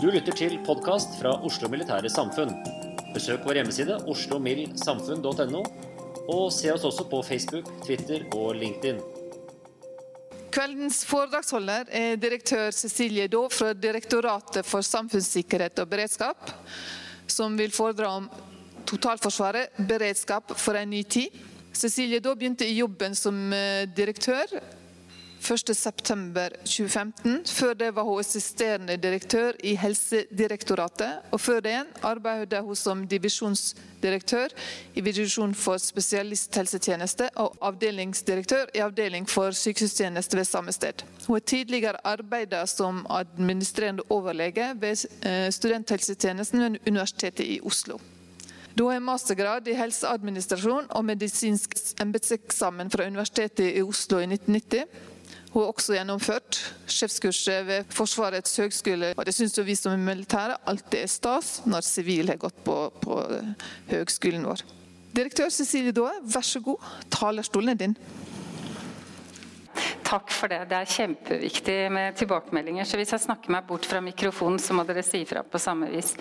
Du lytter til podkast fra Oslo Militære Samfunn. Besøk vår hjemmeside oslomildsamfunn.no, og se oss også på Facebook, Twitter og LinkedIn. Kveldens foredragsholder er direktør Cecilie Daae fra Direktoratet for samfunnssikkerhet og beredskap, som vil foredra om totalforsvaret, beredskap for en ny tid. Cecilie Daae begynte i jobben som eh, direktør 1.9.2015. Før det var hun assisterende direktør i Helsedirektoratet. Og før det arbeidet hun som divisjonsdirektør i Divisjon for spesialisthelsetjeneste og avdelingsdirektør i Avdeling for sykehustjeneste ved samme sted. Hun har tidligere arbeidet som administrerende overlege ved eh, studenthelsetjenesten ved Universitetet i Oslo. Da har mastergrad i helseadministrasjon og medisinsk embetseksamen fra Universitetet i Oslo i 1990. Hun har også gjennomført sjefskurset ved Forsvarets høgskole. Og det syns vi som er militære alltid er stas når sivil har gått på, på høgskolen vår. Direktør Cecilie Daae, vær så god, talerstolen er din. Takk for det. Det er kjempeviktig med tilbakemeldinger. Så hvis jeg snakker meg bort fra mikrofonen, så må dere si ifra på samme vis.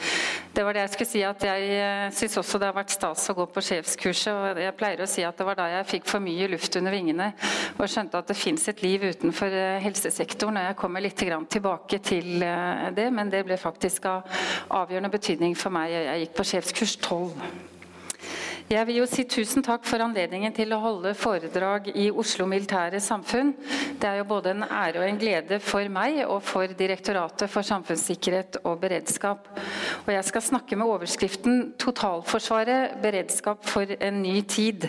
Det var det jeg skulle si at jeg eh, syns også det har vært stas å gå på sjefskurset. Og jeg pleier å si at det var da jeg fikk for mye luft under vingene og skjønte at det fins et liv utenfor eh, helsesektoren. Og jeg kommer litt tilbake til eh, det, men det ble faktisk av avgjørende betydning for meg. Jeg gikk på sjefskurs 12. Jeg vil jo si tusen takk for anledningen til å holde foredrag i Oslo Militære Samfunn. Det er jo både en ære og en glede for meg og for Direktoratet for samfunnssikkerhet og beredskap. Og jeg skal snakke med overskriften 'Totalforsvaret beredskap for en ny tid'.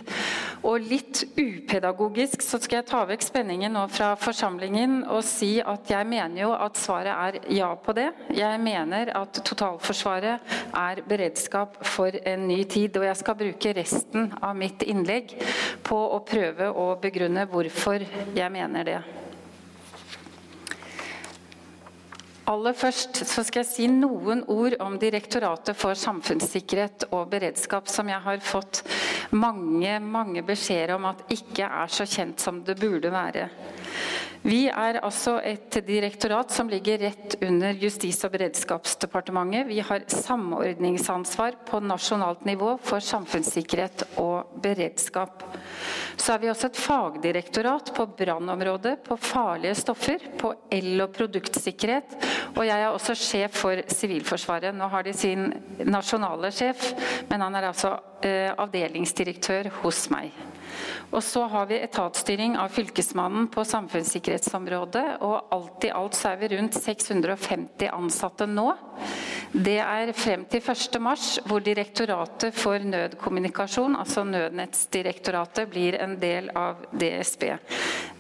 Og litt upedagogisk så skal jeg ta vekk spenningen nå fra forsamlingen og si at jeg mener jo at svaret er ja på det. Jeg mener at totalforsvaret er beredskap for en ny tid. Og jeg skal bruke resten av mitt innlegg på å prøve å begrunne hvorfor jeg mener det. Aller først så skal jeg si noen ord om Direktoratet for samfunnssikkerhet og beredskap, som jeg har fått mange, mange beskjeder om at ikke er så kjent som det burde være. Vi er altså et direktorat som ligger rett under Justis- og beredskapsdepartementet. Vi har samordningsansvar på nasjonalt nivå for samfunnssikkerhet og beredskap. Så er vi også et fagdirektorat på brannområdet, på farlige stoffer, på el- og produktsikkerhet. Og jeg er også sjef for Sivilforsvaret. Nå har de sin nasjonale sjef, men han er altså eh, avdelingsdirektør hos meg. Og så har vi etatsstyring av Fylkesmannen på samfunnssikkerhetsområdet. Og alt i alt så er vi rundt 650 ansatte nå. Det er frem til 1.3, hvor Direktoratet for nødkommunikasjon, altså Nødnettsdirektoratet, blir en del av DSB.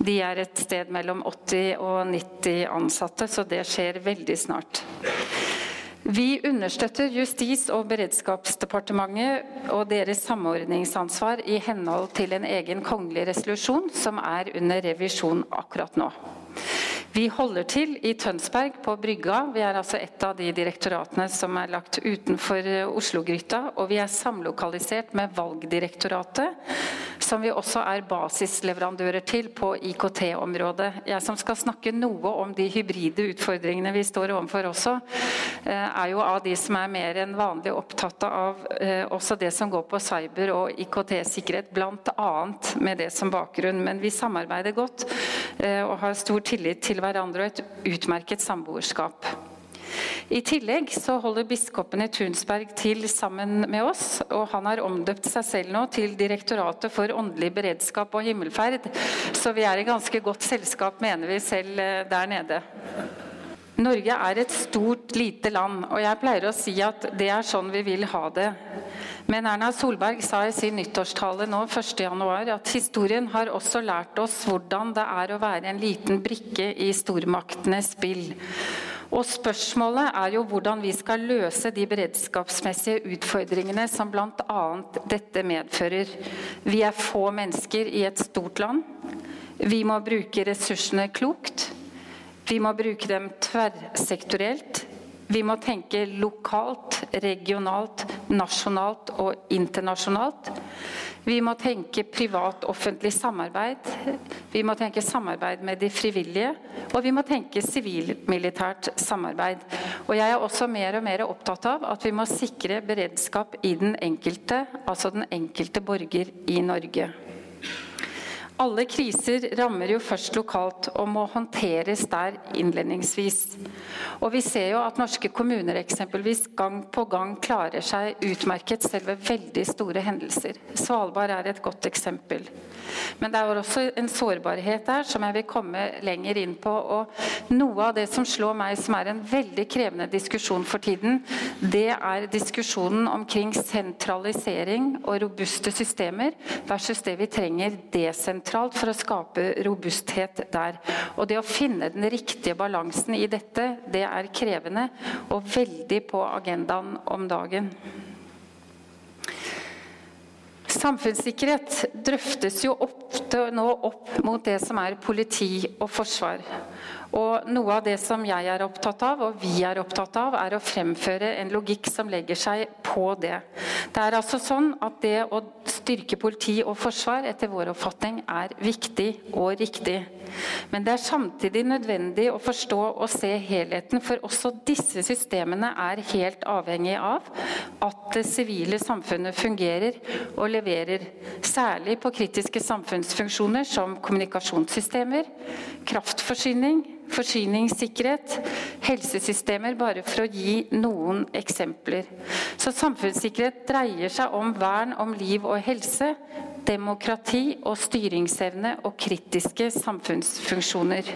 De er et sted mellom 80 og 90 ansatte, så det skjer veldig snart. Vi understøtter Justis- og beredskapsdepartementet og deres samordningsansvar i henhold til en egen kongelig resolusjon som er under revisjon akkurat nå. Vi holder til i Tønsberg, på Brygga. Vi er altså et av de direktoratene som er lagt utenfor Oslo-gryta. Og vi er samlokalisert med Valgdirektoratet, som vi også er basisleverandører til på IKT-området. Jeg som skal snakke noe om de hybride utfordringene vi står overfor også, er jo av de som er mer enn vanlig opptatt av også det som går på cyber og IKT-sikkerhet, bl.a. med det som bakgrunn. Men vi samarbeider godt og har stor tillit til hverandre og et utmerket samboerskap. I tillegg så holder biskopen i Tunsberg til sammen med oss, og han har omdøpt seg selv nå til Direktoratet for åndelig beredskap og himmelferd, så vi er i ganske godt selskap, mener vi selv der nede. Norge er et stort, lite land, og jeg pleier å si at det er sånn vi vil ha det. Men Erna Solberg sa i sin nyttårstale nå 1.1 at historien har også lært oss hvordan det er å være en liten brikke i stormaktenes spill. Og Spørsmålet er jo hvordan vi skal løse de beredskapsmessige utfordringene som bl.a. dette medfører. Vi er få mennesker i et stort land. Vi må bruke ressursene klokt. Vi må bruke dem tverrsektorielt. Vi må tenke lokalt, regionalt, nasjonalt og internasjonalt. Vi må tenke privat-offentlig samarbeid. Vi må tenke samarbeid med de frivillige. Og vi må tenke sivil-militært samarbeid. Og jeg er også mer og mer opptatt av at vi må sikre beredskap i den enkelte, altså den enkelte borger i Norge. Alle kriser rammer jo først lokalt og må håndteres der innledningsvis. Og vi ser jo at norske kommuner eksempelvis gang på gang klarer seg utmerket selv ved veldig store hendelser. Svalbard er et godt eksempel. Men det er også en sårbarhet der som jeg vil komme lenger inn på. Og noe av det som slår meg som er en veldig krevende diskusjon for tiden, det er diskusjonen omkring sentralisering og robuste systemer versus det vi trenger desentralisering sentralt for å skape robusthet der. Og det å finne den riktige balansen i dette, det er krevende og veldig på agendaen om dagen. Samfunnssikkerhet drøftes jo ofte nå opp mot det som er politi og forsvar. Og Noe av det som jeg er opptatt av, og vi er opptatt av, er å fremføre en logikk som legger seg på det. Det er altså sånn at det å styrke politi og forsvar etter vår oppfatning er viktig og riktig. Men det er samtidig nødvendig å forstå og se helheten, for også disse systemene er helt avhengig av at det sivile samfunnet fungerer og leverer. Særlig på kritiske samfunnsfunksjoner som kommunikasjonssystemer, kraftforsyning, forsyningssikkerhet, helsesystemer, bare for å gi noen eksempler. Så samfunnssikkerhet dreier seg om vern om liv og helse, demokrati og styringsevne og kritiske samfunnsfunksjoner.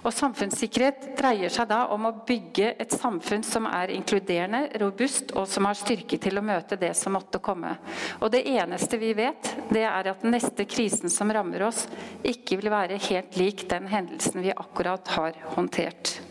Og Samfunnssikkerhet dreier seg da om å bygge et samfunn som er inkluderende, robust og som har styrke til å møte det som måtte komme. Og Det eneste vi vet, det er at den neste krisen som rammer oss, ikke vil være helt lik den hendelsen vi akkurat har håndtert.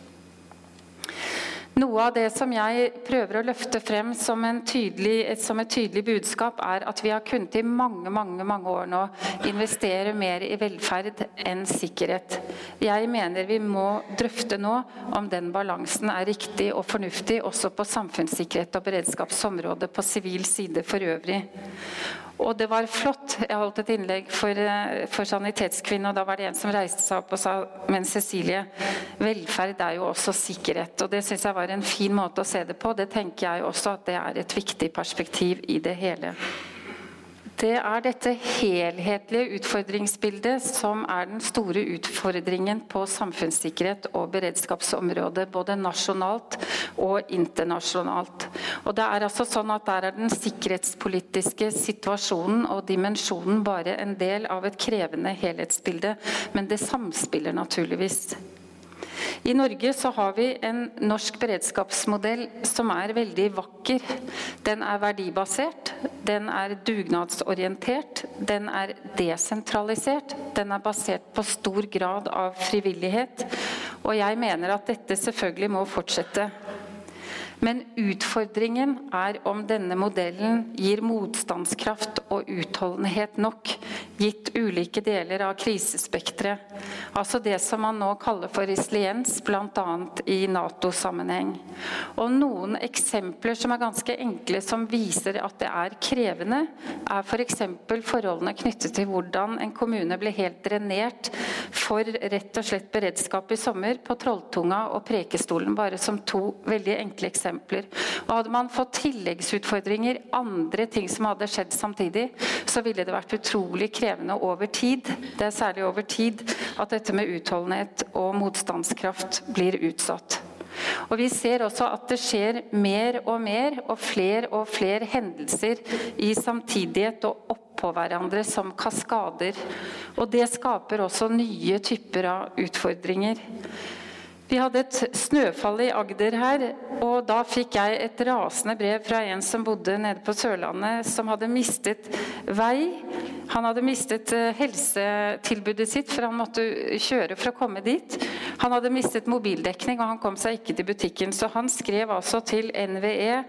Noe av det som jeg prøver å løfte frem som, tydelig, som, et tydelig budskap, er at vi har kunnet i mange mange, mange år nå investere mer i velferd enn sikkerhet. Jeg mener vi må drøfte nå om den balansen er riktig og fornuftig også på samfunnssikkerhet og beredskapsområdet på sivil side for øvrig. Og det var flott. Jeg holdt et innlegg for, eh, for Sanitetskvinnen, og da var det en som reiste seg opp og sa Men Cecilie, velferd er jo også sikkerhet. Og det syns jeg var en fin måte å se det på. Det tenker jeg også at det er et viktig perspektiv i det hele. Det er dette helhetlige utfordringsbildet som er den store utfordringen på samfunnssikkerhet og beredskapsområdet, både nasjonalt og internasjonalt. Og det er altså sånn at Der er den sikkerhetspolitiske situasjonen og dimensjonen bare en del av et krevende helhetsbilde, men det samspiller naturligvis. I Norge så har vi en norsk beredskapsmodell som er veldig vakker. Den er verdibasert, den er dugnadsorientert, den er desentralisert. Den er basert på stor grad av frivillighet. Og jeg mener at dette selvfølgelig må fortsette. Men utfordringen er om denne modellen gir motstandskraft og utholdenhet nok, gitt ulike deler av krisespekteret. Altså det som man nå kaller for resiliens, bl.a. i Nato-sammenheng. Og noen eksempler som er ganske enkle, som viser at det er krevende, er f.eks. For forholdene knyttet til hvordan en kommune ble helt drenert for rett og slett beredskap i sommer på Trolltunga og Prekestolen, bare som to veldig enkle eksempler. Og Hadde man fått tilleggsutfordringer, andre ting som hadde skjedd samtidig, så ville det vært utrolig krevende over tid. Det er særlig over tid at dette med utholdenhet og motstandskraft blir utsatt. Og Vi ser også at det skjer mer og mer og flere og flere hendelser i samtidighet og oppå hverandre som kaskader. Og Det skaper også nye typer av utfordringer. Vi hadde et snøfall i Agder her, og da fikk jeg et rasende brev fra en som bodde nede på Sørlandet, som hadde mistet vei. Han hadde mistet eh, helsetilbudet sitt, for han måtte kjøre for å komme dit. Han hadde mistet mobildekning, og han kom seg ikke til butikken. Så han skrev altså til NVE,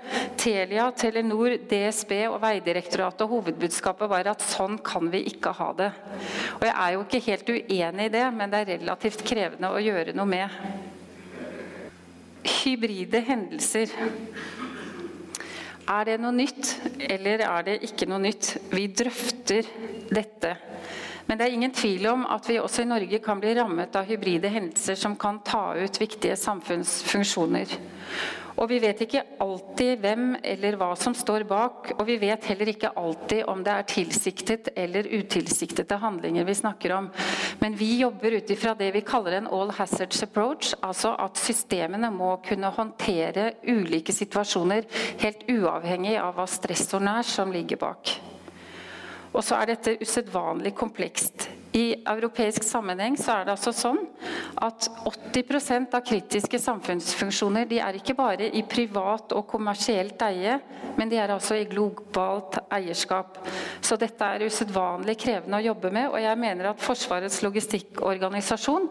Telia, Telenor, DSB og Vegdirektoratet, og hovedbudskapet var at sånn kan vi ikke ha det. Og jeg er jo ikke helt uenig i det, men det er relativt krevende å gjøre noe med hybride hendelser. Er det noe nytt, eller er det ikke noe nytt? Vi drøfter dette. Men det er ingen tvil om at vi også i Norge kan bli rammet av hybride hendelser som kan ta ut viktige samfunnsfunksjoner. Og vi vet ikke alltid hvem eller hva som står bak, og vi vet heller ikke alltid om det er tilsiktet eller utilsiktede handlinger vi snakker om. Men vi jobber ut ifra det vi kaller en all hazards approach, altså at systemene må kunne håndtere ulike situasjoner helt uavhengig av hva stressoren er som ligger bak. Og så er dette usedvanlig komplekst. I europeisk sammenheng så er det altså sånn at 80% av kritiske samfunnsfunksjoner de er ikke bare i privat og kommersielt eie, men de er altså i globalt eierskap. Så dette er usedvanlig krevende å jobbe med, og jeg mener at Forsvarets logistikkorganisasjon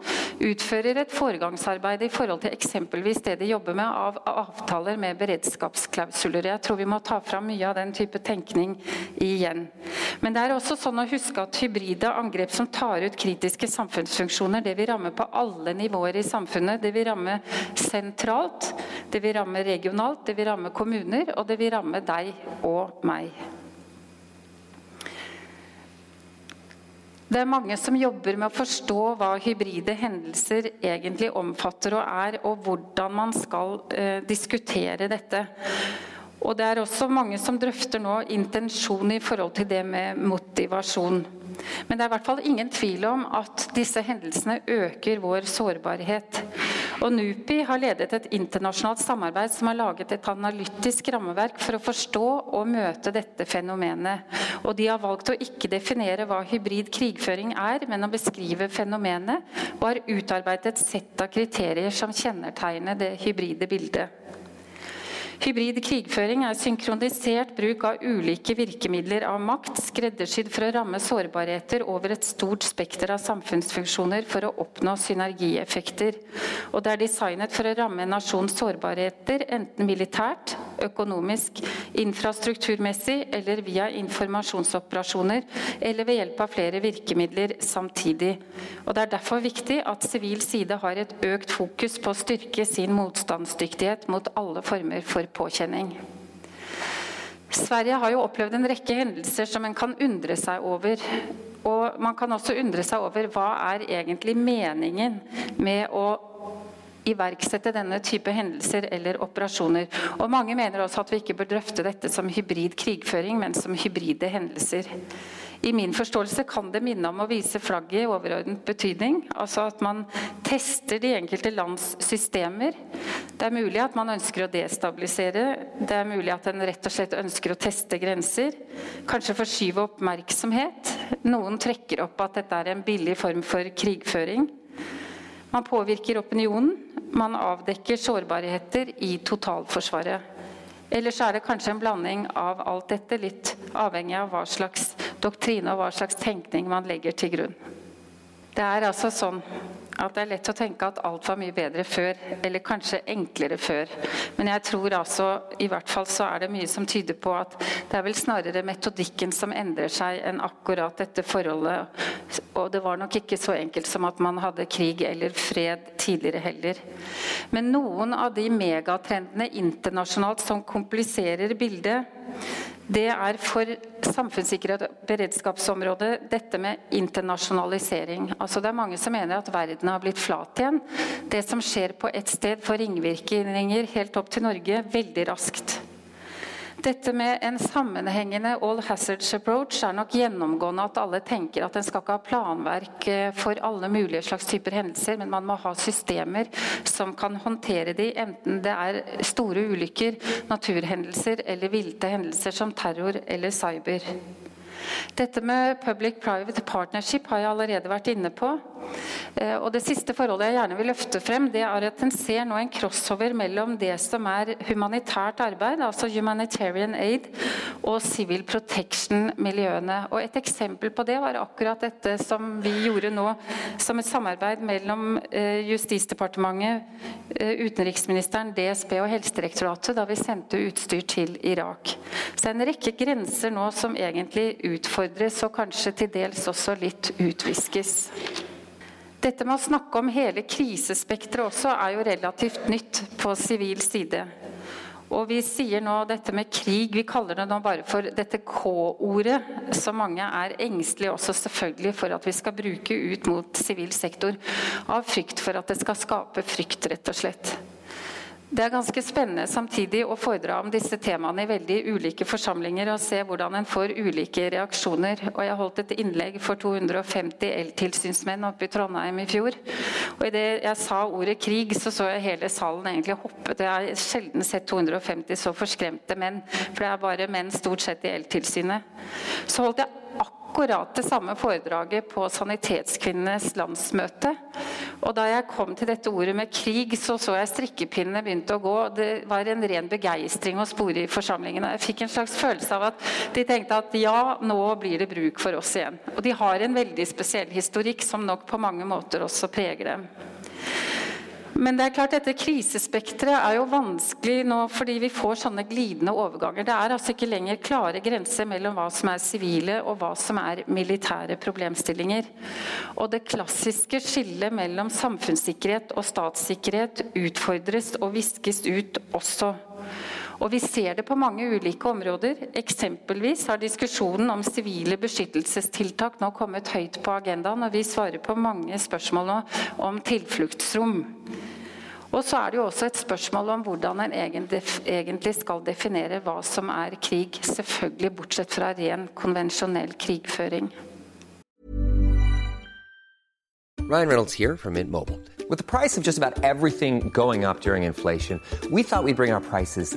utfører et foregangsarbeid i forhold til eksempelvis det de jobber med av avtaler med beredskapsklausuler. Jeg tror vi må ta fram mye av den type tenkning igjen. Men det er også sånn å huske at hybride angrep som tar ut kritiske samfunnsfunksjoner. Det vil ramme på alle nivåer i samfunnet. Det vil ramme sentralt, det vil ramme regionalt, det vil ramme kommuner, og det vil ramme deg og meg. Det er mange som jobber med å forstå hva hybride hendelser egentlig omfatter og er, og hvordan man skal eh, diskutere dette. Og det er også mange som drøfter nå intensjon i forhold til det med motivasjon. Men det er i hvert fall ingen tvil om at disse hendelsene øker vår sårbarhet. Og NUPI har ledet et internasjonalt samarbeid som har laget et analytisk rammeverk for å forstå og møte dette fenomenet. Og de har valgt å ikke definere hva hybrid krigføring er, men å beskrive fenomenet, og har utarbeidet et sett av kriterier som kjennetegner det hybride bildet. Hybrid krigføring er synkronisert bruk av ulike virkemidler av makt, skreddersydd for å ramme sårbarheter over et stort spekter av samfunnsfunksjoner for å oppnå synergieffekter. Og det er designet for å ramme en nasjons sårbarheter, enten militært, økonomisk, infrastrukturmessig eller via informasjonsoperasjoner, eller ved hjelp av flere virkemidler samtidig. Og Det er derfor viktig at sivil side har et økt fokus på å styrke sin motstandsdyktighet mot alle former for påkjenning. Sverige har jo opplevd en rekke hendelser som en kan undre seg over. Og man kan også undre seg over hva er egentlig meningen med å iverksette denne type hendelser eller operasjoner. Og Mange mener også at vi ikke bør drøfte dette som hybrid krigføring, men som hybride hendelser. I min forståelse kan det minne om å vise flagget i overordnet betydning. Altså at man tester de enkelte lands systemer. Det er mulig at man ønsker å destabilisere. Det er mulig at en rett og slett ønsker å teste grenser. Kanskje forskyve oppmerksomhet. Noen trekker opp at dette er en billig form for krigføring. Man påvirker opinionen. Man avdekker sårbarheter i totalforsvaret. Eller så er det kanskje en blanding av alt dette, litt avhengig av hva slags doktrine og hva slags tenkning man legger til grunn. Det er altså sånn At det er lett å tenke at alt var mye bedre før, eller kanskje enklere før. Men jeg tror altså, i hvert fall så er det mye som tyder på at det er vel snarere metodikken som endrer seg, enn akkurat dette forholdet. Og det var nok ikke så enkelt som at man hadde krig eller fred tidligere heller. Men noen av de megatrendene internasjonalt som kompliserer bildet, det er for samfunnssikkerhet og beredskapsområdet dette med internasjonalisering. Altså det er mange som mener at verden har blitt flat igjen. Det som skjer på ett sted, får ringvirkninger helt opp til Norge veldig raskt. Dette med en sammenhengende all hazards approach er nok gjennomgående at alle tenker at en skal ikke ha planverk eh, for alle mulige slags typer hendelser, men man må ha systemer som kan håndtere de, enten det er store ulykker, naturhendelser eller vilte hendelser som terror eller cyber. Dette med public-private partnership har jeg allerede vært inne på. Eh, og Det siste forholdet jeg gjerne vil løfte frem, det er at en ser nå en crossover mellom det som er humanitært arbeid, altså humanitarian aid, og civil protection-miljøene. Og Et eksempel på det var akkurat dette som vi gjorde nå som et samarbeid mellom eh, Justisdepartementet, eh, utenriksministeren, DSB og Helsedirektoratet da vi sendte utstyr til Irak. Så det er en rekke grenser nå som egentlig utfordres, og kanskje til dels også litt utviskes. Dette med å snakke om hele krisespekteret også er jo relativt nytt på sivil side. Og vi sier nå dette med krig, vi kaller det nå bare for dette K-ordet, som mange er engstelige også selvfølgelig for at vi skal bruke ut mot sivil sektor, av frykt for at det skal skape frykt, rett og slett. Det er ganske spennende samtidig å foredra om disse temaene i veldig ulike forsamlinger og se hvordan en får ulike reaksjoner. Og Jeg holdt et innlegg for 250 eltilsynsmenn oppe i Trondheim i fjor. Og Idet jeg sa ordet krig, så så jeg hele salen egentlig hoppet. Jeg har sjelden sett 250 så forskremte menn, for det er bare menn stort sett i eltilsynet. Så holdt jeg akkurat det samme foredraget på Sanitetskvinnenes landsmøte. Og da jeg kom til dette ordet med krig, så så jeg strikkepinnene begynte å gå. Det var en ren begeistring å spore i forsamlingene. Jeg fikk en slags følelse av at de tenkte at ja, nå blir det bruk for oss igjen. Og de har en veldig spesiell historikk som nok på mange måter også preger dem. Men det er klart dette krisespekteret er jo vanskelig nå fordi vi får sånne glidende overganger. Det er altså ikke lenger klare grenser mellom hva som er sivile og hva som er militære problemstillinger. Og det klassiske skillet mellom samfunnssikkerhet og statssikkerhet utfordres og viskes ut også. Og vi ser det på mange ulike områder. Eksempelvis har diskusjonen om sivile beskyttelsestiltak nå kommet høyt på agendaen, og vi svarer på mange spørsmål nå om tilfluktsrom. Og så er det jo også et spørsmål om hvordan en egentlig skal definere hva som er krig. Selvfølgelig bortsett fra ren konvensjonell krigføring. Ryan Reynolds here from Mint Mobile. With the price of just about everything going up during inflation, we thought we'd bring our prices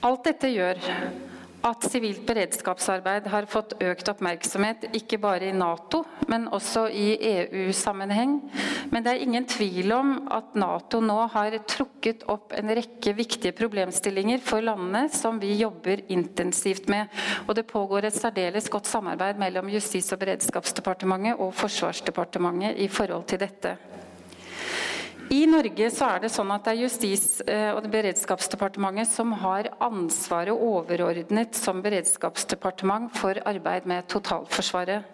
Alt dette gjør at sivilt beredskapsarbeid har fått økt oppmerksomhet, ikke bare i Nato, men også i EU-sammenheng. Men det er ingen tvil om at Nato nå har trukket opp en rekke viktige problemstillinger for landene som vi jobber intensivt med. Og det pågår et særdeles godt samarbeid mellom Justis- og beredskapsdepartementet og Forsvarsdepartementet i forhold til dette. I Norge så er det sånn at det er Justis- eh, og beredskapsdepartementet som har ansvaret overordnet som beredskapsdepartement for arbeid med totalforsvaret.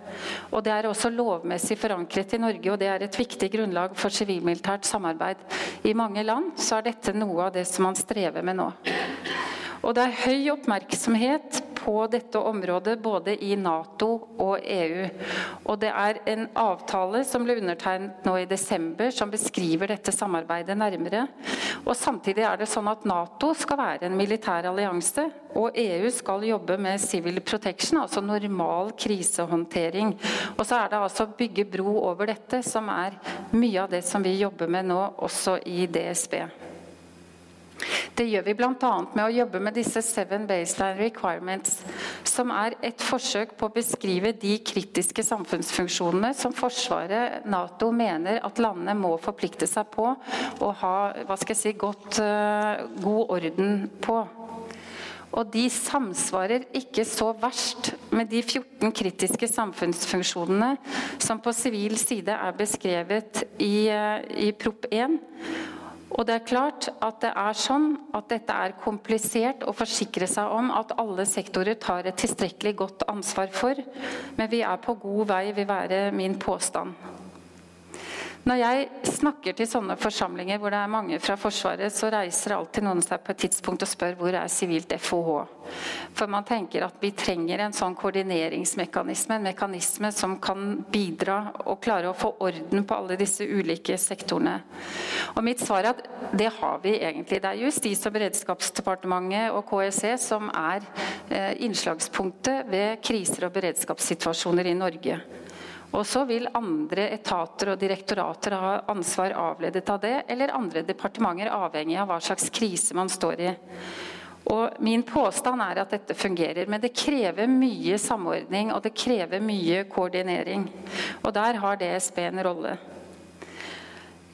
Og Det er også lovmessig forankret i Norge, og det er et viktig grunnlag for sivilmilitært samarbeid. I mange land så er dette noe av det som man strever med nå. Og det er høy oppmerksomhet på dette området både i Nato og EU. Og det er en avtale som ble undertegnet nå i desember som beskriver dette samarbeidet nærmere. Og samtidig er det sånn at Nato skal være en militær allianse, og EU skal jobbe med civil protection, altså normal krisehåndtering. Og så er det altså å bygge bro over dette som er mye av det som vi jobber med nå, også i DSB. Det gjør vi bl.a. med å jobbe med disse Seven Baseline Requirements, som er et forsøk på å beskrive de kritiske samfunnsfunksjonene som Forsvaret, Nato, mener at landene må forplikte seg på og ha hva skal jeg si, godt, uh, god orden på. Og de samsvarer ikke så verst med de 14 kritiske samfunnsfunksjonene som på sivil side er beskrevet i, uh, i Prop 1. Og det er klart at det er sånn at dette er komplisert å forsikre seg om at alle sektorer tar et tilstrekkelig godt ansvar for, men vi er på god vei, vil være min påstand. Når jeg snakker til sånne forsamlinger hvor det er mange fra Forsvaret, så reiser alltid noen seg på et tidspunkt og spør hvor er sivilt FOH. For man tenker at vi trenger en sånn koordineringsmekanisme, en mekanisme som kan bidra og klare å få orden på alle disse ulike sektorene. Og mitt svar er at det har vi egentlig. Det er Justis- og beredskapsdepartementet og KSE som er eh, innslagspunktet ved kriser og beredskapssituasjoner i Norge. Og så vil andre etater og direktorater ha ansvar avledet av det, eller andre departementer, avhengig av hva slags krise man står i. Og Min påstand er at dette fungerer, men det krever mye samordning og det krever mye koordinering. Og Der har DSB en rolle.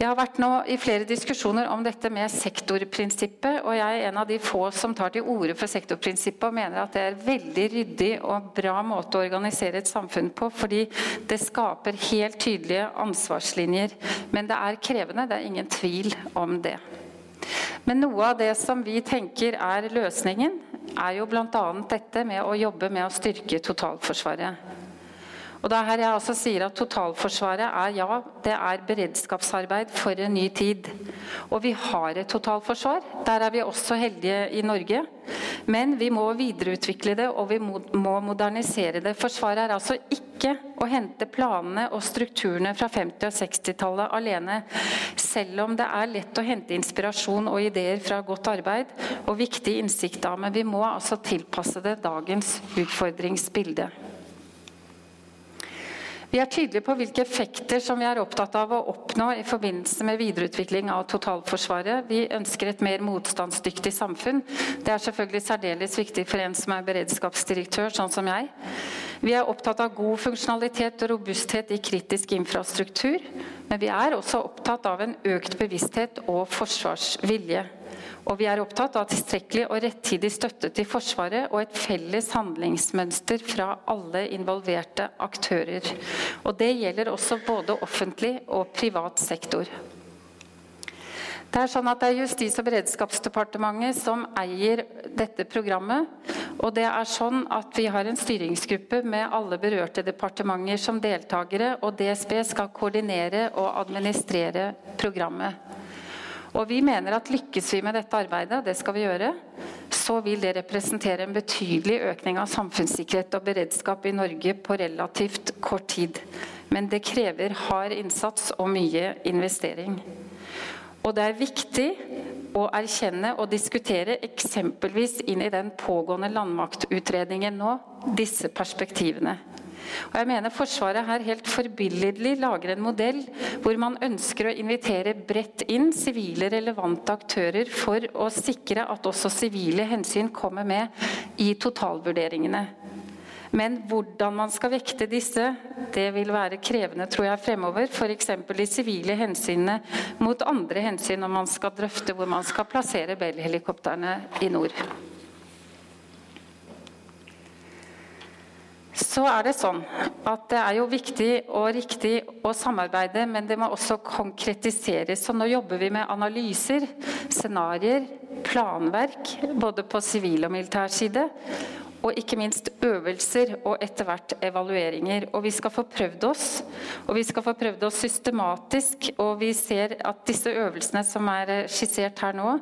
Jeg har vært nå i flere diskusjoner om dette med sektorprinsippet, og jeg er en av de få som tar til orde for sektorprinsippet og mener at det er veldig ryddig og bra måte å organisere et samfunn på, fordi det skaper helt tydelige ansvarslinjer. Men det er krevende, det er ingen tvil om det. Men noe av det som vi tenker er løsningen, er jo bl.a. dette med å jobbe med å styrke totalforsvaret. Og det er her jeg altså sier at Totalforsvaret er ja, det er beredskapsarbeid for en ny tid. Og vi har et totalforsvar. Der er vi også heldige i Norge. Men vi må videreutvikle det, og vi må modernisere det. Forsvaret er altså ikke å hente planene og strukturene fra 50- og 60-tallet alene. Selv om det er lett å hente inspirasjon og ideer fra godt arbeid og viktig innsikt av. Men vi må altså tilpasse det dagens utfordringsbilde. Vi er tydelige på hvilke effekter som vi er opptatt av å oppnå i forbindelse med videreutvikling av totalforsvaret. Vi ønsker et mer motstandsdyktig samfunn. Det er selvfølgelig særdeles viktig for en som er beredskapsdirektør, sånn som jeg. Vi er opptatt av god funksjonalitet og robusthet i kritisk infrastruktur. Men vi er også opptatt av en økt bevissthet og forsvarsvilje. Og vi er opptatt av tilstrekkelig og rettidig støtte til Forsvaret og et felles handlingsmønster fra alle involverte aktører. Og Det gjelder også både offentlig og privat sektor. Det er sånn at det er Justis- og beredskapsdepartementet som eier dette programmet. Og det er sånn at vi har en styringsgruppe med alle berørte departementer som deltakere. Og DSB skal koordinere og administrere programmet. Og vi mener at lykkes vi med dette arbeidet, og det skal vi gjøre, så vil det representere en betydelig økning av samfunnssikkerhet og beredskap i Norge på relativt kort tid. Men det krever hard innsats og mye investering. Og det er viktig å erkjenne og diskutere eksempelvis inn i den pågående landmaktutredningen nå, disse perspektivene. Og jeg mener Forsvaret her helt forbilledlig lager en modell hvor man ønsker å invitere bredt inn sivile relevante aktører for å sikre at også sivile hensyn kommer med i totalvurderingene. Men hvordan man skal vekte disse, det vil være krevende tror jeg, fremover. F.eks. de sivile hensynene mot andre hensyn når man skal drøfte hvor man skal plassere Bell-helikoptrene i nord. Så er det sånn at det er jo viktig og riktig å samarbeide, men det må også konkretiseres. Så nå jobber vi med analyser, scenarioer, planverk, både på sivil og militær side og ikke minst øvelser og etter hvert evalueringer. Og vi skal få prøvd oss, og vi skal få prøvd oss systematisk. Og vi ser at disse øvelsene som er skissert her nå,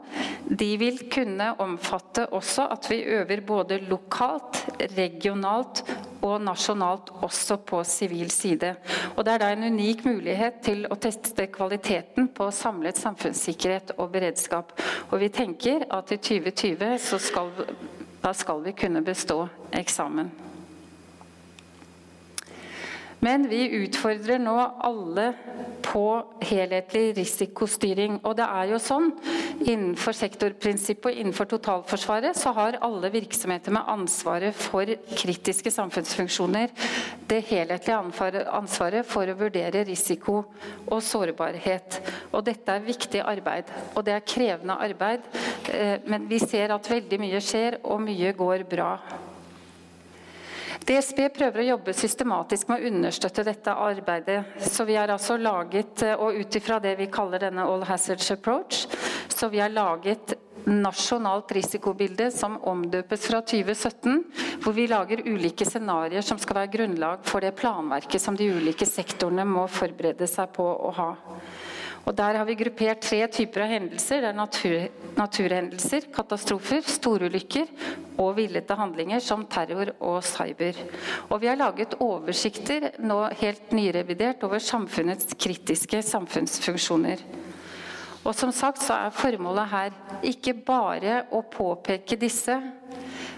de vil kunne omfatte også at vi øver både lokalt, regionalt og nasjonalt også på sivil side. Og Det er da en unik mulighet til å teste kvaliteten på samlet samfunnssikkerhet og beredskap. Og vi tenker at i 2020 så skal da skal vi kunne bestå eksamen. Men vi utfordrer nå alle på helhetlig risikostyring. Og det er jo sånn innenfor sektorprinsippet og innenfor totalforsvaret så har alle virksomheter med ansvaret for kritiske samfunnsfunksjoner det helhetlige ansvaret for å vurdere risiko og sårbarhet. Og dette er viktig arbeid. Og det er krevende arbeid. Eh, men vi ser at veldig mye skjer, og mye går bra. DSB prøver å jobbe systematisk med å understøtte dette arbeidet. Så vi har altså laget, eh, og ut ifra det vi kaller denne all hazards approach, så vi har laget nasjonalt risikobilde som omdøpes fra 2017, hvor vi lager ulike scenarioer som skal være grunnlag for det planverket som de ulike sektorene må forberede seg på å ha. Og Der har vi gruppert tre typer av hendelser. Det er natur, naturhendelser, katastrofer, storulykker og villete handlinger som terror og cyber. Og Vi har laget oversikter, nå helt nyrevidert, over samfunnets kritiske samfunnsfunksjoner. Og som sagt så er formålet her ikke bare å påpeke disse,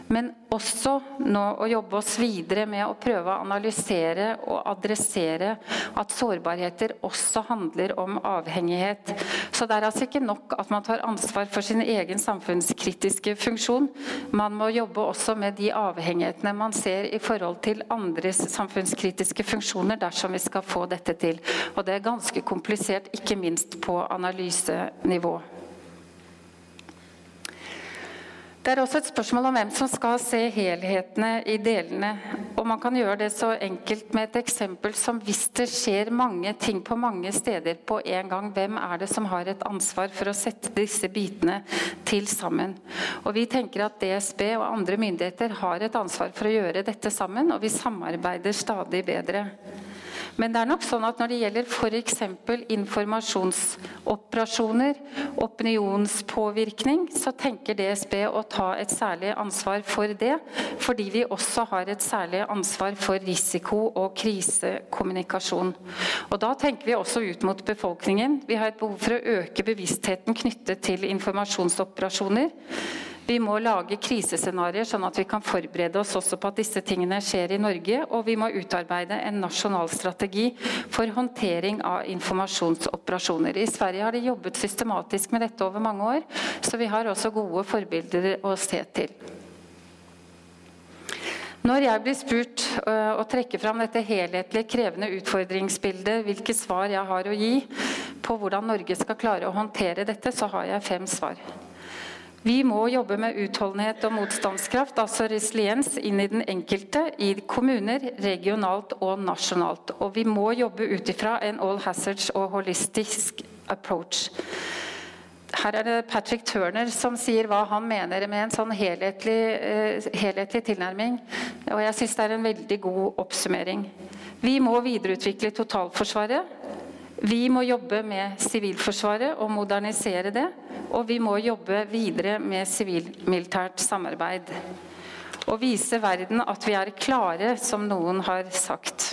men også nå å jobbe oss videre med å prøve å analysere og adressere at sårbarheter også handler om avhengighet. Så det er altså ikke nok at man tar ansvar for sin egen samfunnskritiske funksjon. Man må jobbe også med de avhengighetene man ser i forhold til andres samfunnskritiske funksjoner dersom vi skal få dette til. Og det er ganske komplisert, ikke minst på analysenivå. Det er også et spørsmål om hvem som skal se helhetene i delene. Og man kan gjøre det så enkelt med et eksempel som hvis det skjer mange ting på mange steder på en gang, hvem er det som har et ansvar for å sette disse bitene til sammen? Og vi tenker at DSB og andre myndigheter har et ansvar for å gjøre dette sammen, og vi samarbeider stadig bedre. Men det er nok sånn at når det gjelder f.eks. informasjonsoperasjoner, opinionspåvirkning, så tenker DSB å ta et særlig ansvar for det. Fordi vi også har et særlig ansvar for risiko- og krisekommunikasjon. Og da tenker vi også ut mot befolkningen. Vi har et behov for å øke bevisstheten knyttet til informasjonsoperasjoner. Vi må lage krisescenarioer, sånn at vi kan forberede oss også på at disse tingene skjer i Norge. Og vi må utarbeide en nasjonal strategi for håndtering av informasjonsoperasjoner. I Sverige har de jobbet systematisk med dette over mange år, så vi har også gode forbilder å se til. Når jeg blir spurt øh, å trekke fram dette helhetlige, krevende utfordringsbildet, hvilke svar jeg har å gi på hvordan Norge skal klare å håndtere dette, så har jeg fem svar. Vi må jobbe med utholdenhet og motstandskraft, altså resiliens, inn i den enkelte, i kommuner, regionalt og nasjonalt. Og vi må jobbe ut ifra en all hazards og holistisk approach. Her er det Patrick Turner som sier hva han mener med en sånn helhetlig, uh, helhetlig tilnærming. Og jeg syns det er en veldig god oppsummering. Vi må videreutvikle totalforsvaret. Vi må jobbe med Sivilforsvaret og modernisere det. Og vi må jobbe videre med sivilmilitært samarbeid. Og vise verden at vi er klare, som noen har sagt.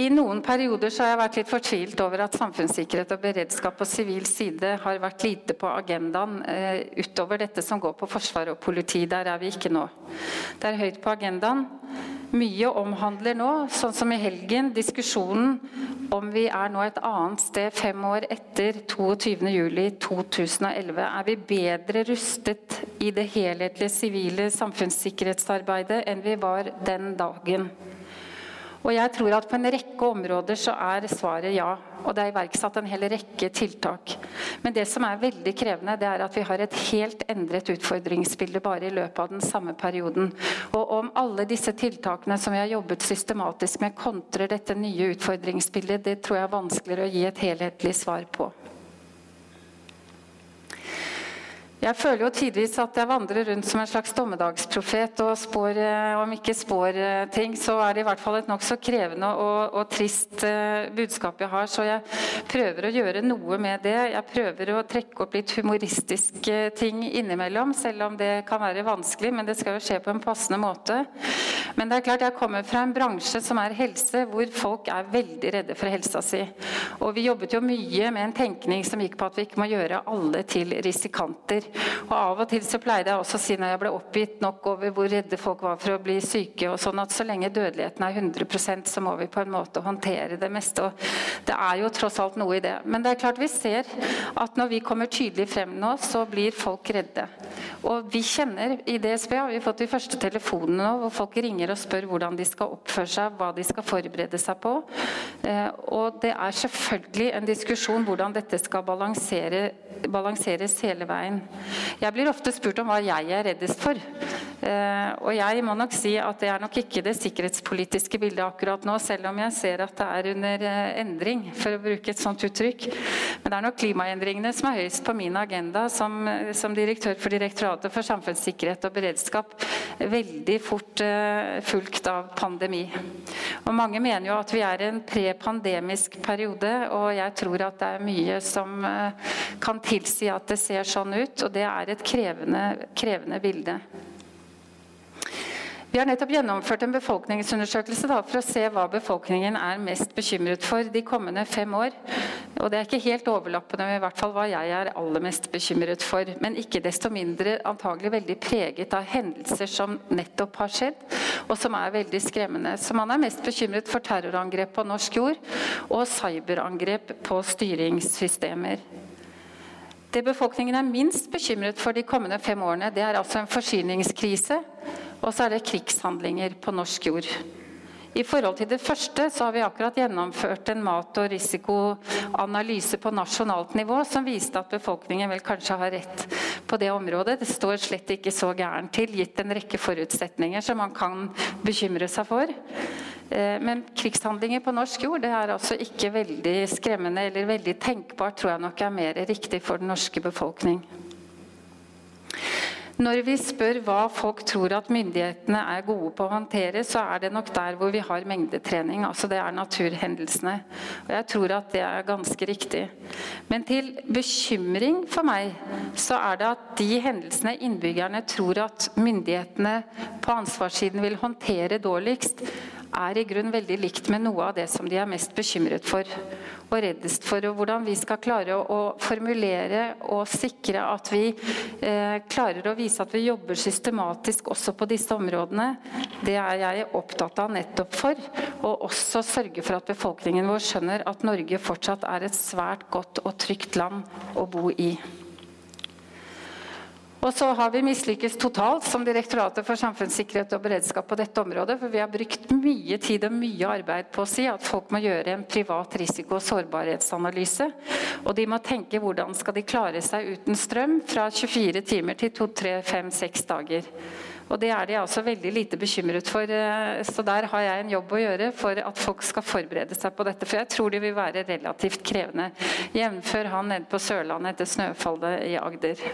I noen perioder så har jeg vært litt fortvilt over at samfunnssikkerhet og beredskap på sivil side har vært lite på agendaen eh, utover dette som går på forsvar og politi. Der er vi ikke nå. Det er høyt på agendaen. Mye omhandler nå, sånn som i helgen, diskusjonen om vi er nå et annet sted fem år etter 22.07.2011. Er vi bedre rustet i det helhetlige sivile samfunnssikkerhetsarbeidet enn vi var den dagen? Og jeg tror at på en rekke områder så er svaret ja. Og det er iverksatt en hel rekke tiltak. Men det som er veldig krevende, det er at vi har et helt endret utfordringsbilde bare i løpet av den samme perioden. Og om alle disse tiltakene som vi har jobbet systematisk med, kontrer dette nye utfordringsbildet, det tror jeg er vanskeligere å gi et helhetlig svar på. Jeg føler jo tidvis at jeg vandrer rundt som en slags dommedagsprofet og spår, eh, om ikke spår eh, ting, så er det i hvert fall et nokså krevende og, og, trist eh, budskap jeg har. Så jeg prøver å gjøre noe med det. Jeg prøver å trekke opp litt humoristiske ting innimellom, selv om det kan være vanskelig, men det skal jo skje på en passende måte. Men det er klart jeg kommer fra en bransje som er helse, hvor folk er veldig redde for helsa si. Og vi jobbet jo mye med en tenkning som gikk på at vi ikke må gjøre alle til risikanter. Og Av og til så pleide jeg også å si når jeg ble oppgitt nok over hvor redde folk var for å bli syke, og sånn at så lenge dødeligheten er 100% så må vi på en måte håndtere det meste. og Det er jo tross alt noe i det. Men det er klart vi ser at når vi kommer tydelig frem nå, så blir folk redde. Og vi kjenner I DSB har vi fått de første telefonene nå, hvor folk ringer og spør hvordan de skal oppføre seg, hva de skal forberede seg på. Eh, og det er selvfølgelig en diskusjon hvordan dette skal balansere, balanseres hele veien. Jeg blir ofte spurt om hva jeg er reddest for. Eh, og jeg må nok si at det er nok ikke det sikkerhetspolitiske bildet akkurat nå, selv om jeg ser at det er under eh, endring, for å bruke et sånt uttrykk. Men det er nok klimaendringene som er høyest på min agenda som, som direktør for Direktoratet for samfunnssikkerhet og beredskap, veldig fort fulgt av pandemi. Og Mange mener jo at vi er i en prepandemisk periode, og jeg tror at det er mye som kan tilsi at det ser sånn ut. og det er et krevende, krevende bilde. Vi har nettopp gjennomført en befolkningsundersøkelse da, for å se hva befolkningen er mest bekymret for de kommende fem år. Og Det er ikke helt overlappende med i hvert fall hva jeg er aller mest bekymret for. Men ikke desto mindre antagelig veldig preget av hendelser som nettopp har skjedd, og som er veldig skremmende. Så man er mest bekymret for terrorangrep på norsk jord og cyberangrep på styringssystemer. Det befolkningen er minst bekymret for de kommende fem årene, det er altså en forsyningskrise, og så er det krigshandlinger på norsk jord. I forhold til det første så har vi akkurat gjennomført en mat- og risikoanalyse på nasjonalt nivå som viste at befolkningen vel kanskje har rett på det området. Det står slett ikke så gærent til, gitt en rekke forutsetninger som man kan bekymre seg for. Eh, men krigshandlinger på norsk jord det er altså ikke veldig skremmende eller veldig tenkbart, tror jeg nok er mer riktig for den norske befolkning. Når vi spør hva folk tror at myndighetene er gode på å håndtere, så er det nok der hvor vi har mengdetrening. altså Det er naturhendelsene. Og jeg tror at det er ganske riktig. Men til bekymring for meg, så er det at de hendelsene innbyggerne tror at myndighetene på ansvarssiden vil håndtere dårligst, er i grunn veldig likt med noe av det som de er mest bekymret for og reddest for. Og hvordan vi skal klare å, formulere og sikre at vi eh, klarer å vise at vi jobber systematisk også på disse områdene, det er jeg opptatt av nettopp for. Og også sørge for at befolkningen vår skjønner at Norge fortsatt er et svært godt og trygt land å bo i. Og så har vi mislykkes totalt som Direktoratet for samfunnssikkerhet og beredskap på dette området. For vi har brukt mye tid og mye arbeid på å si at folk må gjøre en privat risiko- og sårbarhetsanalyse. Og de må tenke hvordan skal de klare seg uten strøm fra 24 timer til 2-3-5-6 dager. Og det er de altså veldig lite bekymret for. Eh, så der har jeg en jobb å gjøre for at folk skal forberede seg på dette. For jeg tror det vil være relativt krevende. Jevnfør han nede på Sørlandet etter snøfallet i Agder.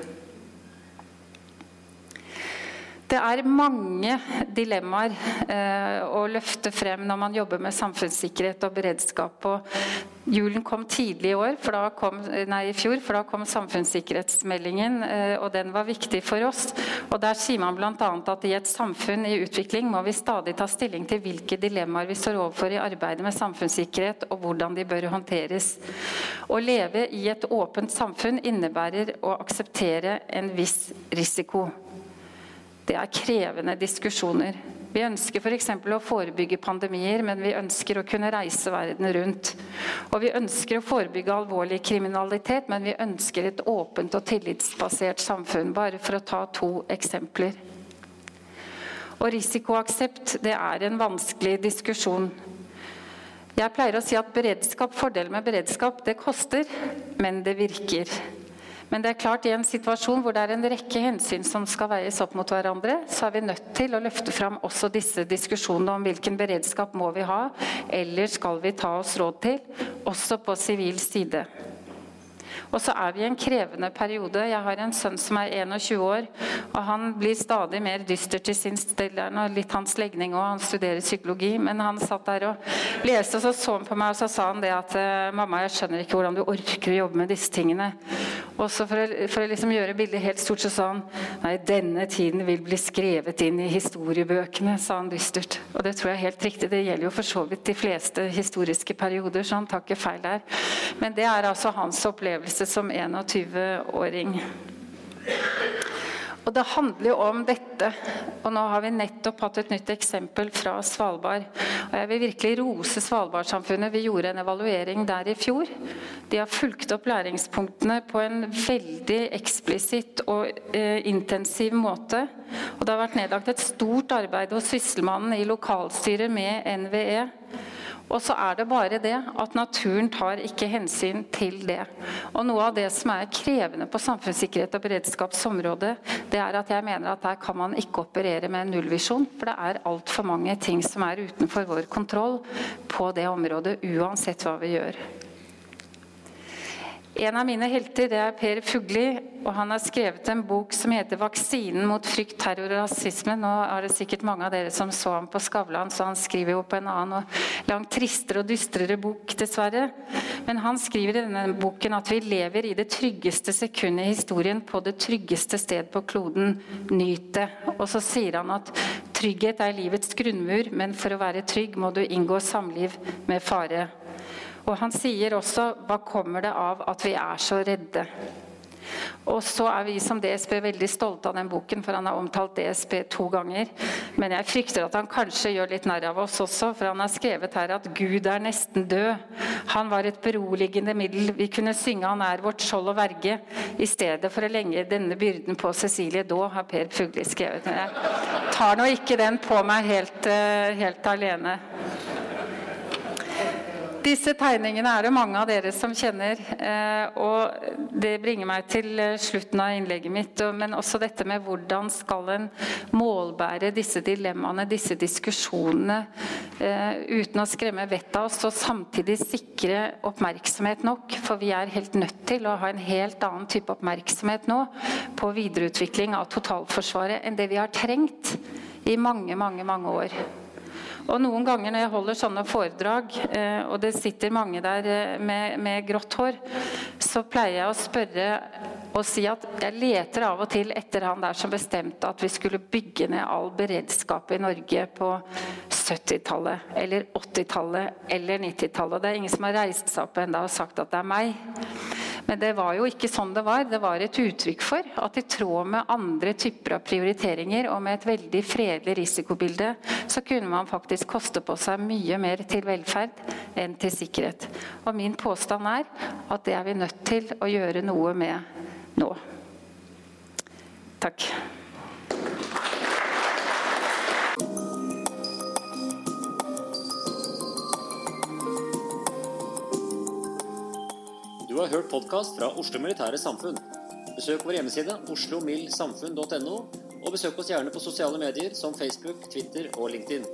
Det er mange dilemmaer eh, å løfte frem når man jobber med samfunnssikkerhet og beredskap. Og julen kom tidlig i år, kom, nei, i fjor, for da kom samfunnssikkerhetsmeldingen. Eh, og den var viktig for oss. Og Der sier man bl.a. at i et samfunn i utvikling må vi stadig ta stilling til hvilke dilemmaer vi står overfor i arbeidet med samfunnssikkerhet, og hvordan de bør håndteres. Å leve i et åpent samfunn innebærer å akseptere en viss risiko. Det er krevende diskusjoner. Vi ønsker f.eks. For å forebygge pandemier, men vi ønsker å kunne reise verden rundt. Og vi ønsker å forebygge alvorlig kriminalitet, men vi ønsker et åpent og tillitsbasert samfunn. Bare for å ta to eksempler. Og risikoaksept det er en vanskelig diskusjon. Jeg pleier å si at beredskap, fordelen med beredskap, det koster, men det virker. Men det er klart i en situasjon hvor det er en rekke hensyn som skal veies opp mot hverandre, så er vi nødt til å løfte fram også disse diskusjonene om hvilken beredskap må vi ha, eller skal vi ta oss råd til, også på sivil side. Og så er vi i en krevende periode. Jeg har en sønn som er 21 år, og han blir stadig mer dyster til stiller, og litt hans legning òg. Han studerer psykologi, men han satt der og leste, og så så han på meg, og så sa han det at mamma, jeg skjønner ikke hvordan du orker å jobbe med disse tingene. Og så for å, for å liksom gjøre bildet helt stort, så sa han nei, denne tiden vil bli skrevet inn i historiebøkene, sa han dystert. Og det tror jeg er helt riktig. Det gjelder jo for så vidt de fleste historiske perioder, så han tar ikke feil der. Men det er altså hans opplevelse som 21-åring. Og det handler jo om dette. Og nå har vi nettopp hatt et nytt eksempel fra Svalbard. Og jeg vil virkelig rose Svalbardsamfunnet. Vi gjorde en evaluering der i fjor. De har fulgt opp læringspunktene på en veldig eksplisitt og eh, intensiv måte. Og det har vært nedlagt et stort arbeid hos Sysselmannen i lokalstyret med NVE. Og så er det bare det at naturen tar ikke hensyn til det. Og noe av det som er krevende på samfunnssikkerhet og beredskapsområdet, det er at jeg mener at der kan man ikke operere med en nullvisjon. For det er altfor mange ting som er utenfor vår kontroll på det området, uansett hva vi gjør. En av mine helter er Per Fugli, og han har skrevet en bok som heter 'Vaksinen mot frykt, terror og rasisme'. Nå er det sikkert mange av dere som så ham på Skavlan, så han skriver jo på en annen og langt tristere og dystrere bok, dessverre. Men han skriver i denne boken at vi lever i det tryggeste sekundet i historien på det tryggeste sted på kloden. Nyt det. Og så sier han at trygghet er livets grunnmur, men for å være trygg må du inngå samliv med fare. Og han sier også hva kommer det av at vi er så redde? Og så er vi som DSB veldig stolte av den boken, for han har omtalt DSB to ganger. Men jeg frykter at han kanskje gjør litt narr av oss også, for han har skrevet her at Gud er nesten død. Han var et beroligende middel. Vi kunne synge 'Han er vårt skjold og verge' i stedet for å legge denne byrden på Cecilie Daa, har Per Fugli skrevet. Men jeg tar nå ikke den på meg helt, helt alene. Disse tegningene er det mange av dere som kjenner. og Det bringer meg til slutten av innlegget mitt. Men også dette med hvordan skal en målbære disse dilemmaene, disse diskusjonene, uten å skremme vettet av oss, og samtidig sikre oppmerksomhet nok. For vi er helt nødt til å ha en helt annen type oppmerksomhet nå på videreutvikling av totalforsvaret enn det vi har trengt i mange, mange, mange år. Og noen ganger når jeg holder sånne foredrag, og det sitter mange der med, med grått hår, så pleier jeg å spørre og si at jeg leter av og til etter han der som bestemte at vi skulle bygge ned all beredskap i Norge på 70-tallet eller 80-tallet eller 90-tallet. Det er ingen som har reist seg opp enda og sagt at det er meg. Men det var jo ikke sånn det var. Det var et uttrykk for at i tråd med andre typer av prioriteringer og med et veldig fredelig risikobilde, så kunne man faktisk koste på seg mye mer til velferd enn til sikkerhet. Og min påstand er at det er vi nødt til å gjøre noe med nå. Takk. Har hørt podkast fra Oslo Militære Samfunn. Besøk vår hjemmeside oslomildsamfunn.no, og besøk oss gjerne på sosiale medier som Facebook, Twitter og LinkedIn.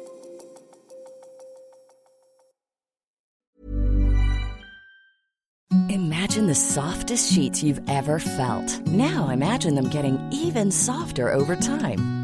Imagine the softest sheets you've ever felt. Now imagine them getting even softer over time.